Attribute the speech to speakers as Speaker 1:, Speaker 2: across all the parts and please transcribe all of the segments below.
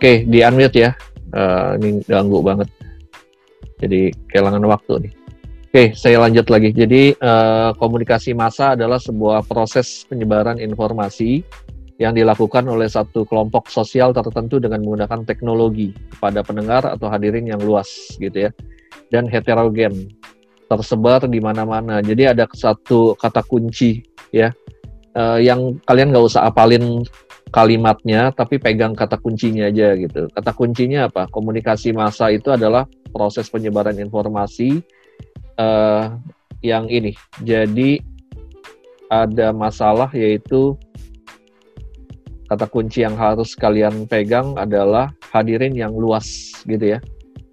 Speaker 1: Oke, di unmute ya. Uh, ini ganggu banget. Jadi kehilangan waktu nih. Oke, saya lanjut lagi. Jadi uh, komunikasi massa adalah sebuah proses penyebaran informasi yang dilakukan oleh satu kelompok sosial tertentu dengan menggunakan teknologi kepada pendengar atau hadirin yang luas gitu ya dan heterogen tersebar di mana-mana jadi ada satu kata kunci ya uh, yang kalian nggak usah apalin kalimatnya tapi pegang kata kuncinya aja gitu kata kuncinya apa komunikasi massa itu adalah proses penyebaran informasi uh, yang ini jadi ada masalah yaitu kata kunci yang harus kalian pegang adalah hadirin yang luas gitu ya.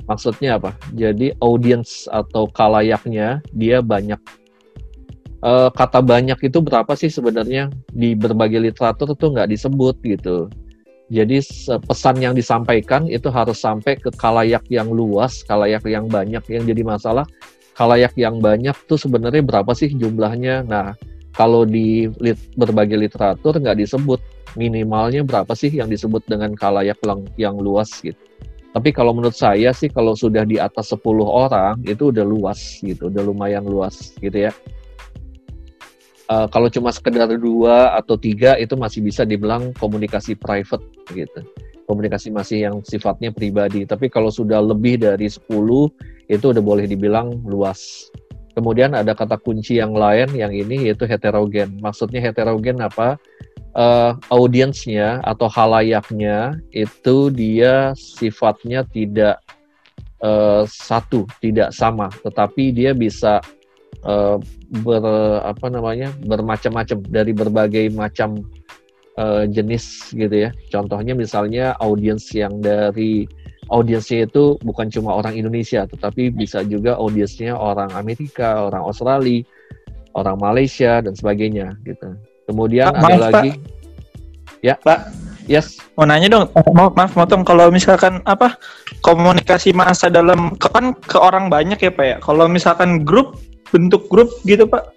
Speaker 1: Maksudnya apa? Jadi audience atau kalayaknya dia banyak. E, kata banyak itu berapa sih sebenarnya di berbagai literatur tuh nggak disebut gitu. Jadi pesan yang disampaikan itu harus sampai ke kalayak yang luas, kalayak yang banyak. Yang jadi masalah kalayak yang banyak tuh sebenarnya berapa sih jumlahnya? Nah, kalau di lit, berbagai literatur nggak disebut minimalnya berapa sih yang disebut dengan kalayak yang luas gitu. Tapi kalau menurut saya sih kalau sudah di atas 10 orang itu udah luas gitu, udah lumayan luas gitu ya. Uh, kalau cuma sekedar dua atau tiga itu masih bisa dibilang komunikasi private gitu. Komunikasi masih yang sifatnya pribadi. Tapi kalau sudah lebih dari 10 itu udah boleh dibilang luas. Kemudian ada kata kunci yang lain yang ini yaitu heterogen. Maksudnya heterogen apa? uh, audiensnya atau halayaknya itu dia sifatnya tidak uh, satu, tidak sama, tetapi dia bisa uh, ber apa namanya bermacam-macam dari berbagai macam uh, jenis gitu ya. Contohnya misalnya audiens yang dari audiensnya itu bukan cuma orang Indonesia, tetapi bisa juga audiensnya orang Amerika, orang Australia, orang Malaysia dan sebagainya gitu. Kemudian Pak, ada maaf, lagi. Pak. Ya.
Speaker 2: Pak. Yes. Mau nanya dong. Maaf, maaf motong kalau misalkan apa komunikasi masa dalam kan ke orang banyak ya Pak ya. Kalau misalkan grup bentuk grup gitu Pak.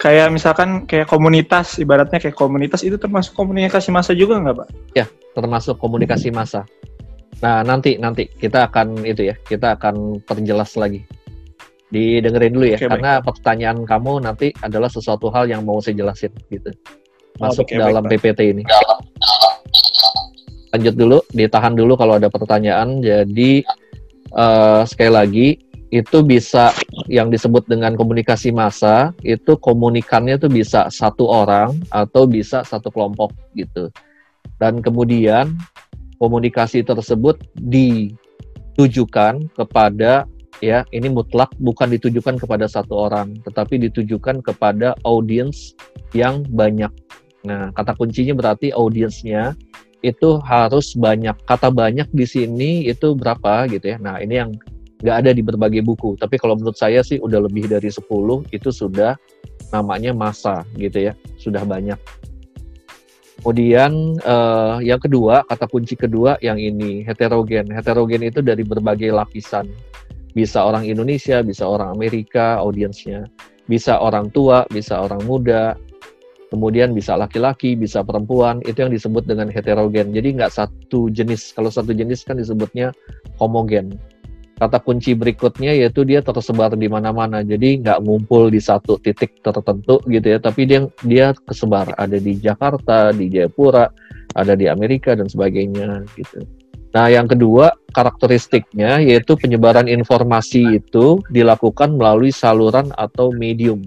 Speaker 2: Kayak misalkan kayak komunitas, ibaratnya kayak komunitas itu termasuk komunikasi masa juga nggak Pak?
Speaker 1: Ya, termasuk komunikasi masa. Nah, nanti nanti kita akan itu ya, kita akan perjelas lagi didengerin dulu ya, okay, karena baik. pertanyaan kamu nanti adalah sesuatu hal yang mau saya jelasin gitu. Masuk okay, dalam baik, PPT ini. Lanjut dulu, ditahan dulu kalau ada pertanyaan. Jadi uh, sekali lagi itu bisa yang disebut dengan komunikasi massa itu komunikannya itu bisa satu orang atau bisa satu kelompok gitu. Dan kemudian komunikasi tersebut ditujukan kepada ya ini mutlak bukan ditujukan kepada satu orang tetapi ditujukan kepada audiens yang banyak. Nah kata kuncinya berarti audiensnya itu harus banyak. Kata banyak di sini itu berapa gitu ya? Nah ini yang nggak ada di berbagai buku. Tapi kalau menurut saya sih udah lebih dari 10 itu sudah namanya masa gitu ya. Sudah banyak. Kemudian uh, yang kedua kata kunci kedua yang ini heterogen. Heterogen itu dari berbagai lapisan. Bisa orang Indonesia, bisa orang Amerika audiensnya, bisa orang tua, bisa orang muda, kemudian bisa laki-laki, bisa perempuan, itu yang disebut dengan heterogen. Jadi nggak satu jenis. Kalau satu jenis kan disebutnya homogen. Kata kunci berikutnya yaitu dia tersebar di mana-mana. Jadi nggak ngumpul di satu titik tertentu gitu ya, tapi dia dia kesebar. Ada di Jakarta, di Jayapura, ada di Amerika dan sebagainya gitu. Nah, yang kedua karakteristiknya yaitu penyebaran informasi itu dilakukan melalui saluran atau medium.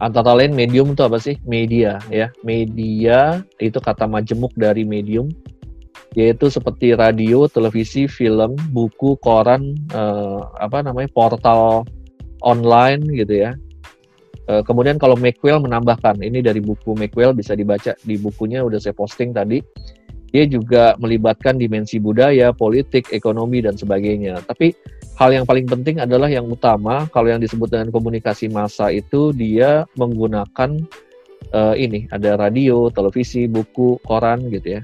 Speaker 1: Antara lain medium itu apa sih? Media ya. Media itu kata majemuk dari medium yaitu seperti radio, televisi, film, buku, koran, eh, apa namanya portal online gitu ya. Eh, kemudian kalau Macwell menambahkan ini dari buku Macwell bisa dibaca di bukunya udah saya posting tadi dia juga melibatkan dimensi budaya, politik, ekonomi, dan sebagainya. Tapi hal yang paling penting adalah yang utama, kalau yang disebut dengan komunikasi massa itu dia menggunakan uh, ini, ada radio, televisi, buku, koran gitu ya.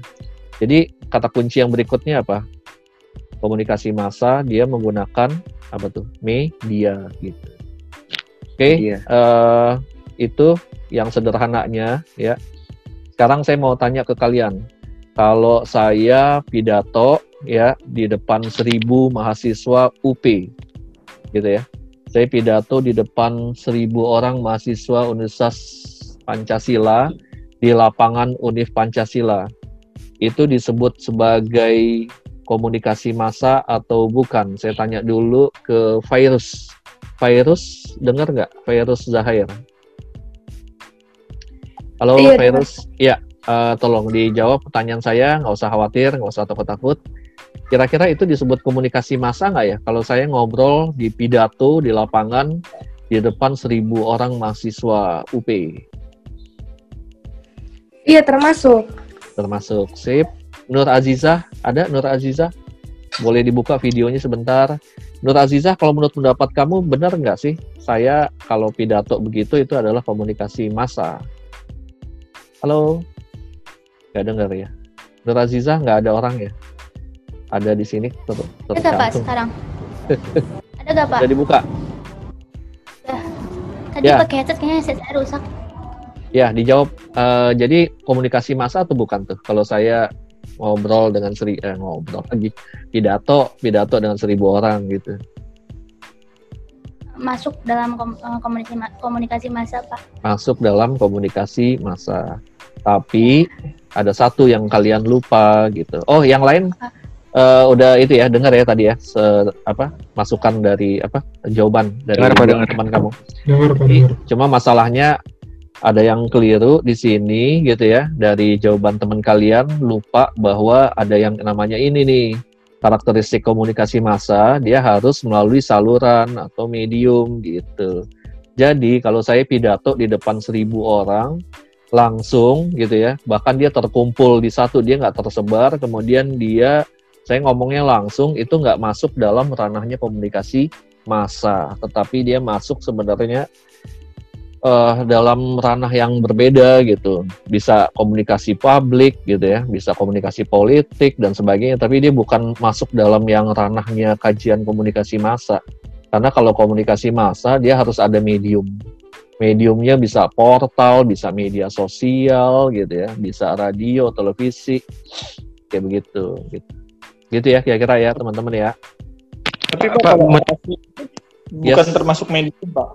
Speaker 1: Jadi kata kunci yang berikutnya apa? Komunikasi massa dia menggunakan apa tuh? Media gitu. Oke, okay, uh, eh, itu yang sederhananya ya. Sekarang saya mau tanya ke kalian, kalau saya pidato ya di depan seribu mahasiswa UP gitu ya. Saya pidato di depan seribu orang mahasiswa Universitas Pancasila di lapangan Univ Pancasila. Itu disebut sebagai komunikasi massa atau bukan? Saya tanya dulu ke Virus. Virus, dengar nggak? Virus Zahir. Halo
Speaker 3: Iya,
Speaker 1: Virus. Iya, eh, tolong dijawab pertanyaan saya. Nggak usah khawatir, nggak usah takut-takut. Kira-kira itu disebut komunikasi massa nggak ya? Kalau saya ngobrol di pidato di lapangan di depan seribu orang mahasiswa UP,
Speaker 3: Iya termasuk.
Speaker 1: Termasuk sip. Nur Azizah, ada Nur Azizah? Boleh dibuka videonya sebentar. Nur Azizah, kalau menurut pendapat kamu benar nggak sih? Saya kalau pidato begitu itu adalah komunikasi massa. Halo? Nggak dengar ya? Nur Azizah nggak ada orang ya? Ada di sini ter
Speaker 4: Ada Pak sekarang? Ada nggak Pak?
Speaker 1: Sudah dibuka?
Speaker 4: Tadi
Speaker 1: Ya.
Speaker 4: pakai headset kayaknya headset saya rusak.
Speaker 1: Ya, dijawab. Eh, jadi komunikasi massa atau bukan tuh? Kalau saya ngobrol dengan seri eh, ngobrol lagi pidato pidato dengan seribu orang gitu.
Speaker 4: Masuk dalam kom- eh, komunikasi komunikasi massa Pak.
Speaker 1: Masuk dalam komunikasi massa. Tapi ada satu yang kalian lupa gitu. Oh, yang lain eh, udah itu ya dengar ya tadi ya se- apa masukan dari apa jawaban dari
Speaker 2: Dengar, Pak, dengar.
Speaker 1: teman kamu.
Speaker 5: Dengar dengar.
Speaker 1: Cuma masalahnya ada yang keliru di sini gitu ya dari jawaban teman kalian lupa bahwa ada yang namanya ini nih karakteristik komunikasi massa dia harus melalui saluran atau medium gitu. Jadi kalau saya pidato di depan seribu orang langsung gitu ya bahkan dia terkumpul di satu dia nggak tersebar kemudian dia saya ngomongnya langsung itu nggak masuk dalam ranahnya komunikasi massa tetapi dia masuk sebenarnya eh, dalam ranah yang berbeda gitu. Bisa komunikasi publik gitu ya, bisa komunikasi politik dan sebagainya, tapi dia bukan masuk dalam yang ranahnya kajian komunikasi massa. Karena kalau komunikasi massa dia harus ada medium. Mediumnya bisa portal, bisa media sosial gitu ya, bisa radio, televisi, kayak begitu. Gitu, gitu ya kira-kira ya teman-teman ya.
Speaker 2: Tapi Pak,
Speaker 5: Pak,
Speaker 2: kalau bukan
Speaker 1: Yes.
Speaker 2: termasuk medium, Pak.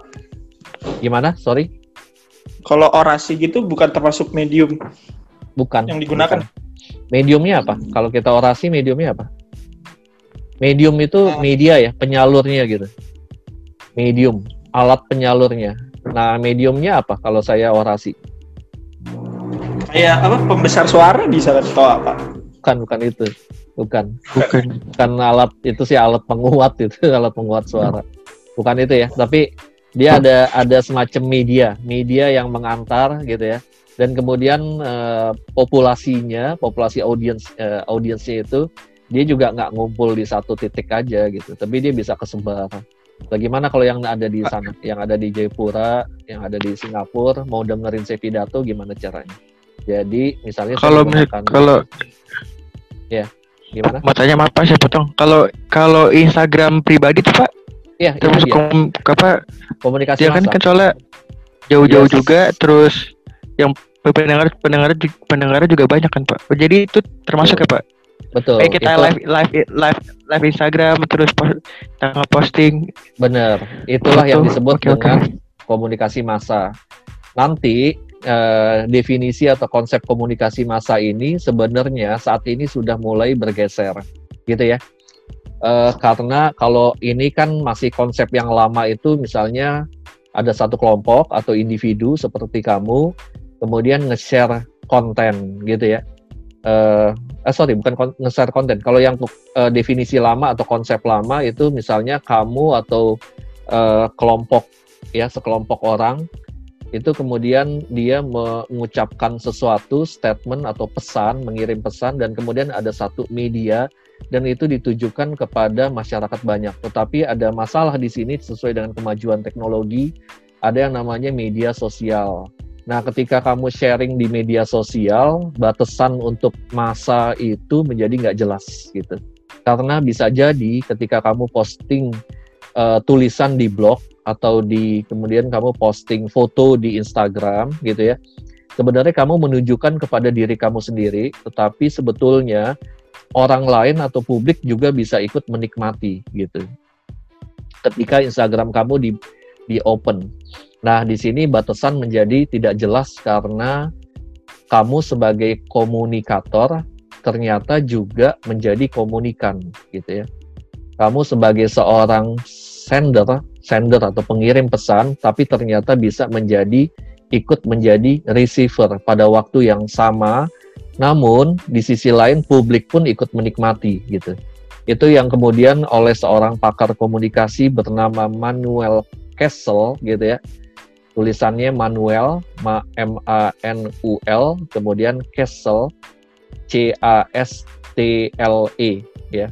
Speaker 1: Gimana? Sorry,
Speaker 2: Kalau orasi gitu bukan termasuk medium.
Speaker 1: bukan.
Speaker 2: Yang digunakan.
Speaker 1: bukan. Mediumnya apa? Kalau kita orasi mediumnya apa? Medium itu
Speaker 2: Ah.
Speaker 1: media ya, penyalurnya gitu. Medium, alat penyalurnya. Nah, mediumnya apa kalau saya orasi?
Speaker 2: Kayak apa? Pembesar suara bisa atau apa?
Speaker 1: Bukan, bukan itu. Bukan.
Speaker 5: Bukan.
Speaker 1: Bukan alat itu sih alat penguat itu, alat penguat suara. Bukan itu ya, tapi dia ada ada semacam media, media yang mengantar gitu ya. Dan kemudian eh, populasinya, populasi audiens eh, audiensnya itu dia juga nggak ngumpul di satu titik aja gitu, tapi dia bisa kesebar. Bagaimana kalau yang ada di sana, yang ada di Jayapura, yang ada di Singapura, mau dengerin saya pidato gimana caranya? Jadi misalnya
Speaker 5: Kalau
Speaker 1: menggunakan-
Speaker 5: kalau
Speaker 1: gimana?
Speaker 5: mau tanya apa saya potong. Kalau kalau Instagram pribadi tuh Pak
Speaker 1: Ya, itu
Speaker 5: termasuk
Speaker 1: dia.
Speaker 5: kom, apa
Speaker 1: komunikasi
Speaker 5: dia kan kan soalnya jauh-jauh
Speaker 1: Yes.
Speaker 5: juga terus yang pendengar pendengar pendengarnya juga banyak kan Pak. Jadi itu termasuk ya Pak.
Speaker 1: Betul.
Speaker 5: Kayak kita
Speaker 1: itu
Speaker 5: live live live live Instagram terus post, kita posting
Speaker 1: benar. Itulah yang
Speaker 5: Foto.
Speaker 1: disebut
Speaker 5: oke.
Speaker 1: dengan komunikasi massa. Nanti eh, definisi atau konsep komunikasi massa ini sebenarnya saat ini sudah mulai bergeser, gitu ya. Eh, karena kalau ini kan masih konsep yang lama itu misalnya ada satu kelompok atau individu seperti kamu kemudian nge-share konten gitu ya. Eh, eh sorry bukan nge-share konten. Kalau yang eh, definisi lama atau konsep lama itu misalnya kamu atau eh, kelompok ya sekelompok orang itu kemudian dia mengucapkan sesuatu statement atau pesan mengirim pesan dan kemudian ada satu media dan itu ditujukan kepada masyarakat banyak. Tetapi ada masalah di sini sesuai dengan kemajuan teknologi ada yang namanya media sosial. Nah ketika kamu sharing di media sosial batasan untuk masa itu menjadi nggak jelas gitu. Karena bisa jadi ketika kamu posting eh, tulisan di blog atau di kemudian kamu posting foto di Instagram gitu ya sebenarnya kamu menunjukkan kepada diri kamu sendiri, tetapi sebetulnya orang lain atau publik juga bisa ikut menikmati gitu. Ketika Instagram kamu di di open. Nah, di sini batasan menjadi tidak jelas karena kamu sebagai komunikator ternyata juga menjadi komunikan gitu ya. Kamu sebagai seorang sender, sender atau pengirim pesan tapi ternyata bisa menjadi ikut menjadi receiver pada waktu yang sama, namun di sisi lain publik pun ikut menikmati gitu. Itu yang kemudian oleh seorang pakar komunikasi bernama Manuel Kessel gitu ya. Tulisannya Manuel M A N U L kemudian Kessel C A S T L E ya.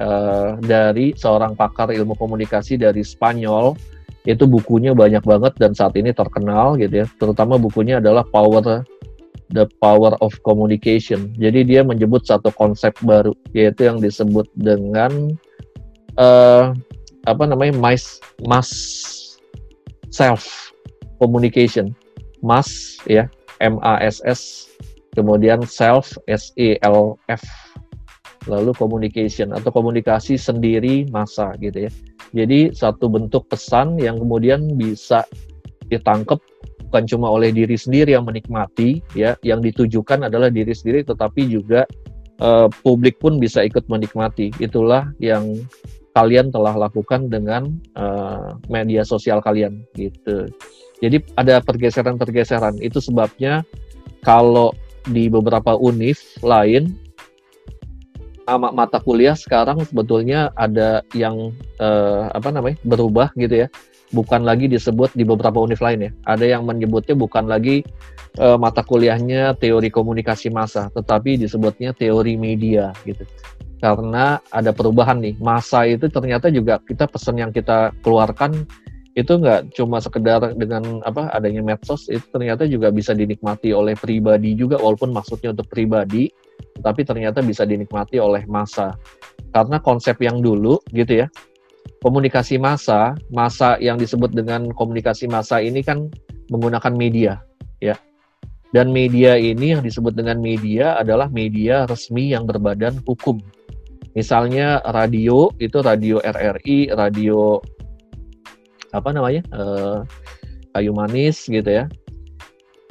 Speaker 1: Uh, dari seorang pakar ilmu komunikasi dari Spanyol itu bukunya banyak banget dan saat ini terkenal gitu ya terutama bukunya adalah power the power of communication. Jadi dia menyebut satu konsep baru yaitu yang disebut dengan uh, apa namanya mass mass self communication. Mass ya M A S S kemudian self S E L F. Lalu communication atau komunikasi sendiri masa gitu ya. Jadi satu bentuk pesan yang kemudian bisa ditangkap bukan cuma oleh diri sendiri yang menikmati ya, yang ditujukan adalah diri sendiri tetapi juga uh, publik pun bisa ikut menikmati. Itulah yang kalian telah lakukan dengan uh, media sosial kalian gitu. Jadi ada pergeseran-pergeseran. Itu sebabnya kalau di beberapa univ lain nama mata kuliah sekarang sebetulnya ada yang uh, apa namanya berubah gitu ya bukan lagi disebut di beberapa univ lain ya. Ada yang menyebutnya bukan lagi uh, mata kuliahnya teori komunikasi massa tetapi disebutnya teori media gitu. Karena ada perubahan nih masa itu ternyata juga kita pesan yang kita keluarkan itu nggak cuma sekedar dengan apa adanya medsos itu ternyata juga bisa dinikmati oleh pribadi juga walaupun maksudnya untuk pribadi tapi ternyata bisa dinikmati oleh masa karena konsep yang dulu gitu ya komunikasi massa massa yang disebut dengan komunikasi massa ini kan menggunakan media ya. Dan media ini yang disebut dengan media adalah media resmi yang berbadan hukum. Misalnya radio itu radio RRI radio apa namanya uh, kayu manis gitu ya.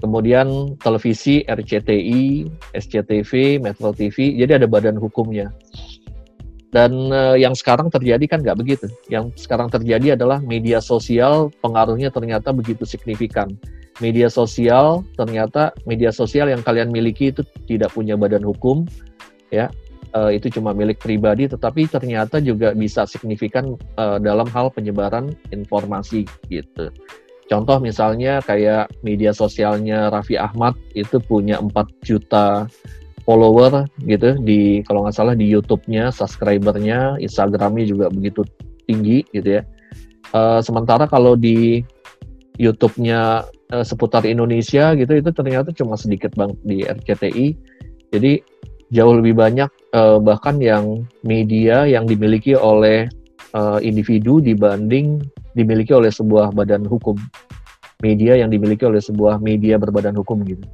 Speaker 1: Kemudian televisi RCTI SCTV Metro TV jadi ada badan hukumnya dan uh, yang sekarang terjadi kan nggak begitu. Yang sekarang terjadi adalah media sosial pengaruhnya ternyata begitu signifikan. Media sosial ternyata media sosial yang kalian miliki itu tidak punya badan hukum ya. Uh, itu cuma milik pribadi, tetapi ternyata juga bisa signifikan uh, dalam hal penyebaran informasi gitu. Contoh misalnya kayak media sosialnya Raffi Ahmad itu punya 4 juta follower gitu di kalau nggak salah di YouTube-nya, subscribernya, Instagramnya juga begitu tinggi gitu ya. Uh, sementara kalau di YouTube-nya uh, seputar Indonesia gitu itu ternyata cuma sedikit bang di RCTI. Jadi jauh lebih banyak uh, bahkan yang media yang dimiliki oleh uh, individu dibanding dimiliki oleh sebuah badan hukum media yang dimiliki oleh sebuah media berbadan hukum gitu.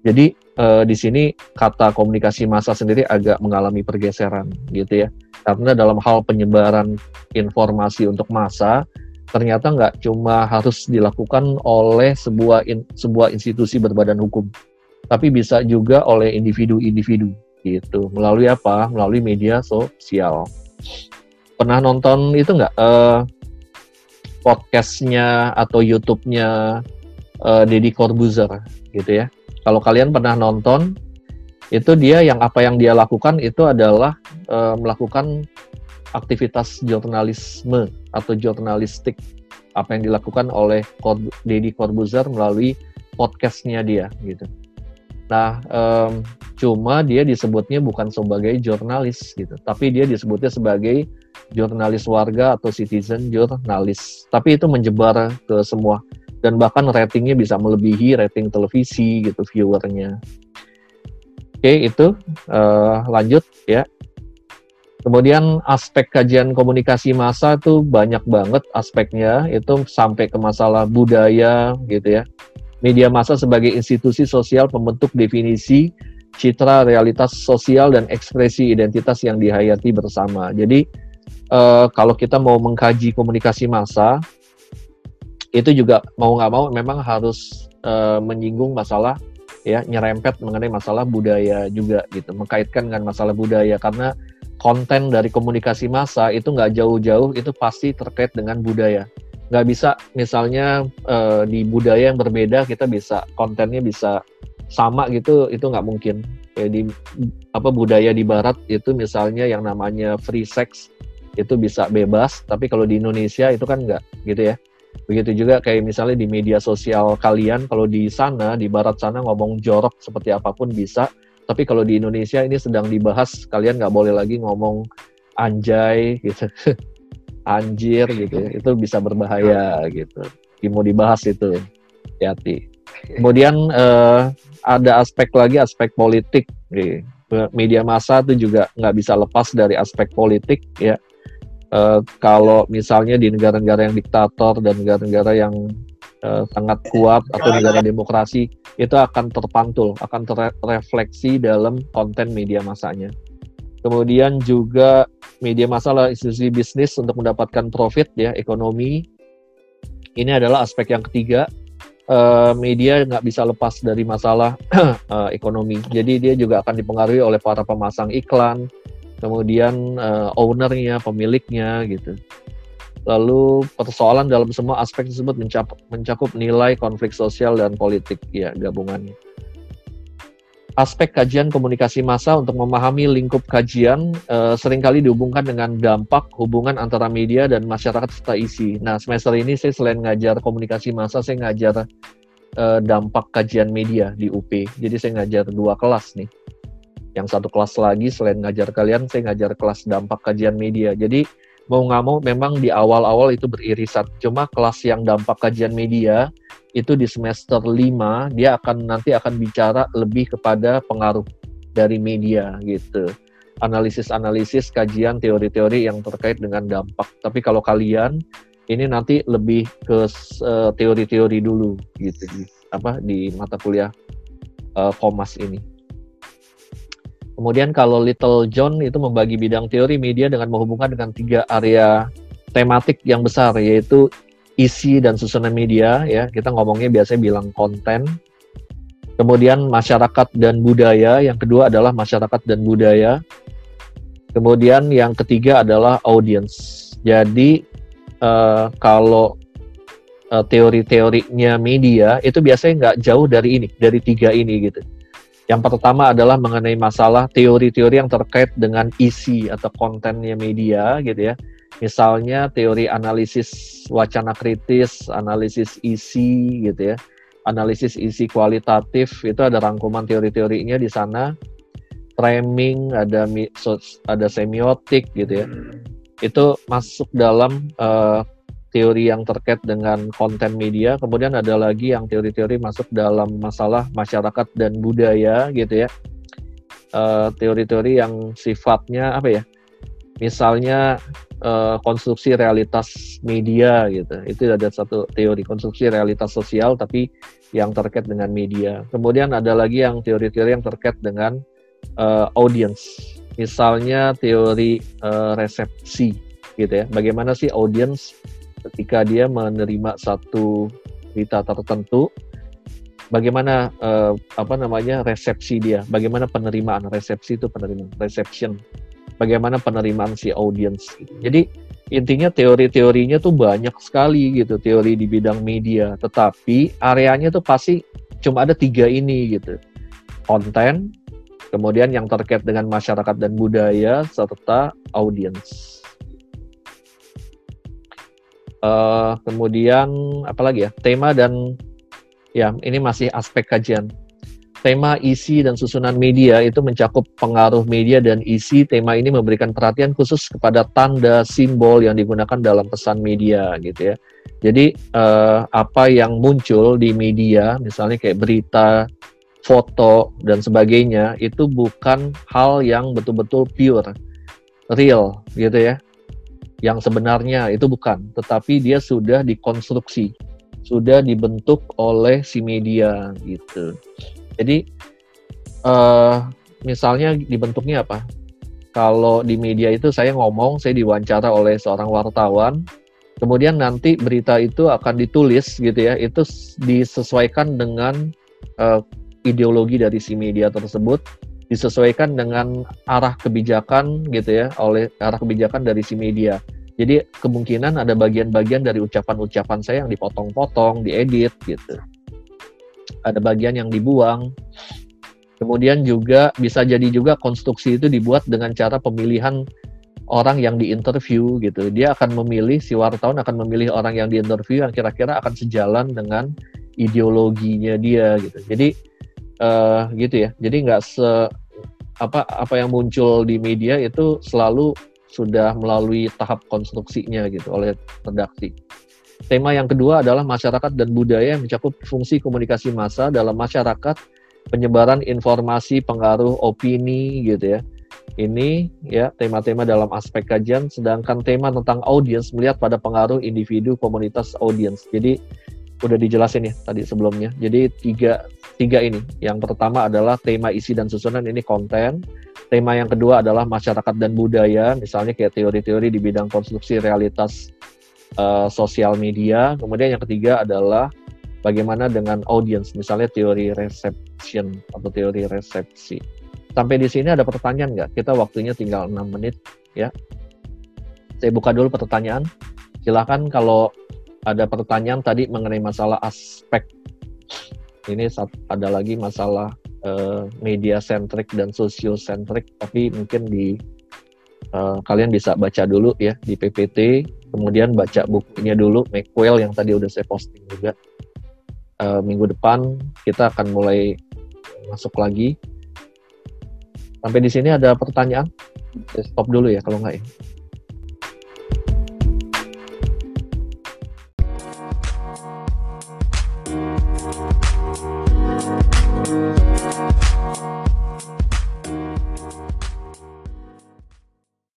Speaker 1: Jadi uh, di sini kata komunikasi massa sendiri agak mengalami pergeseran gitu ya. Karena dalam hal penyebaran informasi untuk massa ternyata nggak cuma harus dilakukan oleh sebuah in, sebuah institusi berbadan hukum, tapi bisa juga oleh individu-individu gitu. Melalui apa? Melalui media sosial. Pernah nonton itu nggak uh, podcastnya atau YouTube-nya uh, Deddy Corbuzier gitu ya kalau kalian pernah nonton itu dia yang apa yang dia lakukan itu adalah uh, melakukan aktivitas jurnalisme atau jurnalistik. Apa yang dilakukan oleh Deddy Corbuzier melalui podcastnya dia gitu. Nah, um, cuma dia disebutnya bukan sebagai jurnalis gitu, tapi dia disebutnya sebagai jurnalis warga atau citizen jurnalis. Tapi itu menyebar ke semua dan bahkan ratingnya bisa melebihi rating televisi gitu viewernya. Oke, itu uh, lanjut ya. Kemudian aspek kajian komunikasi massa itu banyak banget aspeknya, itu sampai ke masalah budaya gitu ya media massa sebagai institusi sosial pembentuk definisi citra realitas sosial dan ekspresi identitas yang dihayati bersama. Jadi uh, kalau kita mau mengkaji komunikasi massa itu juga mau nggak mau memang harus uh, menyinggung masalah ya nyerempet mengenai masalah budaya juga gitu. Mengkaitkan dengan masalah budaya. Karena konten dari komunikasi massa itu nggak jauh-jauh itu pasti terkait dengan budaya. Nggak bisa misalnya uh, di budaya yang berbeda kita bisa kontennya bisa sama gitu itu nggak mungkin. Ya di apa budaya di barat itu misalnya yang namanya free sex itu bisa bebas. Tapi kalau di Indonesia itu kan nggak gitu ya begitu juga kayak misalnya di media sosial kalian kalau di sana di barat sana ngomong jorok seperti apa pun bisa. Tapi kalau di Indonesia ini sedang dibahas kalian nggak boleh lagi ngomong anjay gitu. Anjir gitu ya. itu bisa berbahaya gitu. Mau dibahas itu. Hati-hati. Kemudian uh, ada aspek lagi aspek politik. Gitu. media massa itu juga nggak bisa lepas dari aspek politik ya uh, kalau misalnya di negara-negara yang diktator dan negara-negara yang uh, sangat kuat atau negara demokrasi itu akan terpantul, akan terrefleksi dalam konten media masanya. Kemudian juga media masalah institusi bisnis untuk mendapatkan profit ya ekonomi. Ini adalah aspek yang ketiga. Uh, media nggak bisa lepas dari masalah uh, ekonomi. Jadi dia juga akan dipengaruhi oleh para pemasang iklan, kemudian uh, ownernya, pemiliknya gitu. Lalu persoalan dalam semua aspek tersebut mencakup, mencakup nilai konflik sosial dan politik ya gabungannya aspek kajian komunikasi massa untuk memahami lingkup kajian uh, sering kali dihubungkan dengan dampak hubungan antara media dan masyarakat serta isi. Nah, semester ini saya selain ngajar komunikasi massa, saya ngajar uh, dampak kajian media di UP. Jadi saya ngajar dua kelas nih. Yang satu kelas lagi selain ngajar kalian, saya ngajar kelas dampak kajian media. Jadi mau nggak mau memang di awal-awal itu beririsan. Cuma kelas yang dampak kajian media itu di semester 5 dia akan nanti akan bicara lebih kepada pengaruh dari media gitu. Analisis-analisis, kajian, teori-teori yang terkait dengan dampak. Tapi kalau kalian ini nanti lebih ke uh, teori-teori dulu gitu apa di mata kuliah uh, Komas ini. Kemudian kalau Little John itu membagi bidang teori media dengan menghubungkan dengan tiga area tematik yang besar yaitu isi dan susunan media ya. Kita ngomongnya biasanya bilang konten. Kemudian masyarakat dan budaya yang kedua adalah masyarakat dan budaya. Kemudian yang ketiga adalah audience. Jadi uh, kalau uh, teori-teorinya media itu biasanya nggak jauh dari ini dari tiga ini gitu yang pertama adalah mengenai masalah teori-teori yang terkait dengan isi atau kontennya media gitu ya Misalnya teori analisis wacana kritis, analisis isi gitu ya. Analisis isi kualitatif itu ada rangkuman teori-teorinya di sana. Framing, ada ada semiotik gitu ya. Itu masuk dalam uh, teori yang terkait dengan konten media. Kemudian ada lagi yang teori-teori masuk dalam masalah masyarakat dan budaya gitu ya. Eh, teori-teori uh, yang sifatnya apa ya? Misalnya uh, konstruksi realitas media gitu. Itu ada satu teori konstruksi realitas sosial tapi yang terkait dengan media. Kemudian ada lagi yang teori-teori yang terkait dengan uh, audience. Misalnya teori uh, resepsi gitu ya. Bagaimana sih audience ketika dia menerima satu berita tertentu bagaimana uh, apa namanya resepsi dia, bagaimana penerimaan? Resepsi itu penerimaan reception. Bagaimana penerimaan si audience. Jadi intinya teori-teorinya tuh banyak sekali gitu teori di bidang media. Tetapi areanya tuh pasti cuma ada tiga ini gitu. Konten kemudian yang terkait dengan masyarakat dan budaya serta audience uh, kemudian apalagi ya tema dan ya ini masih aspek kajian tema isi dan susunan media itu mencakup pengaruh media dan isi. Tema ini memberikan perhatian khusus kepada tanda simbol yang digunakan dalam pesan media gitu ya. Jadi uh, apa yang muncul di media, misalnya kayak berita, foto dan sebagainya, itu bukan hal yang betul-betul pure, real gitu ya. Yang sebenarnya itu bukan, tetapi dia sudah dikonstruksi sudah dibentuk oleh si media gitu. Jadi eh misalnya dibentuknya apa? Kalau di media itu saya ngomong, saya diwawancara oleh seorang wartawan, kemudian nanti berita itu akan ditulis gitu ya, itu disesuaikan dengan eh, ideologi dari si media tersebut, disesuaikan dengan arah kebijakan gitu ya, oleh arah kebijakan dari si media. Jadi kemungkinan ada bagian-bagian dari ucapan-ucapan saya yang dipotong-potong, diedit gitu. Ada bagian yang dibuang. Kemudian juga bisa jadi juga konstruksi itu dibuat dengan cara pemilihan orang yang diinterview gitu. Dia akan memilih si wartawan akan memilih orang yang diinterview yang kira-kira akan sejalan dengan ideologinya dia gitu. Jadi eh gitu ya. Jadi nggak se apa apa yang muncul di media itu selalu sudah melalui tahap konstruksinya gitu oleh redaksi. Tema yang kedua adalah masyarakat dan budaya yang mencakup fungsi komunikasi massa dalam masyarakat, penyebaran informasi, pengaruh opini gitu ya. Ini ya tema-tema dalam aspek kajian, sedangkan tema tentang audiens melihat pada pengaruh individu komunitas audiens. Jadi udah dijelasin ya tadi sebelumnya. Jadi tiga tiga ini. Yang pertama adalah tema isi dan susunan ini konten. Tema yang kedua adalah masyarakat dan budaya, misalnya kayak teori-teori di bidang konstruksi realitas eh, sosial media. Kemudian yang ketiga adalah bagaimana dengan audience, misalnya teori reception atau teori resepsi. Sampai di sini ada pertanyaan nggak? Kita waktunya tinggal 6 menit ya. Saya buka dulu pertanyaan. Silahkan kalau ada pertanyaan tadi mengenai masalah aspek. Ini ada lagi masalah eh, media centric dan sosio centric, tapi mungkin di eh, kalian bisa baca dulu ya di PPT, kemudian baca bukunya dulu Macwell yang tadi udah saya posting juga. Eh, minggu depan kita akan mulai masuk lagi. Sampai di sini ada pertanyaan? Stop dulu ya kalau nggak ya.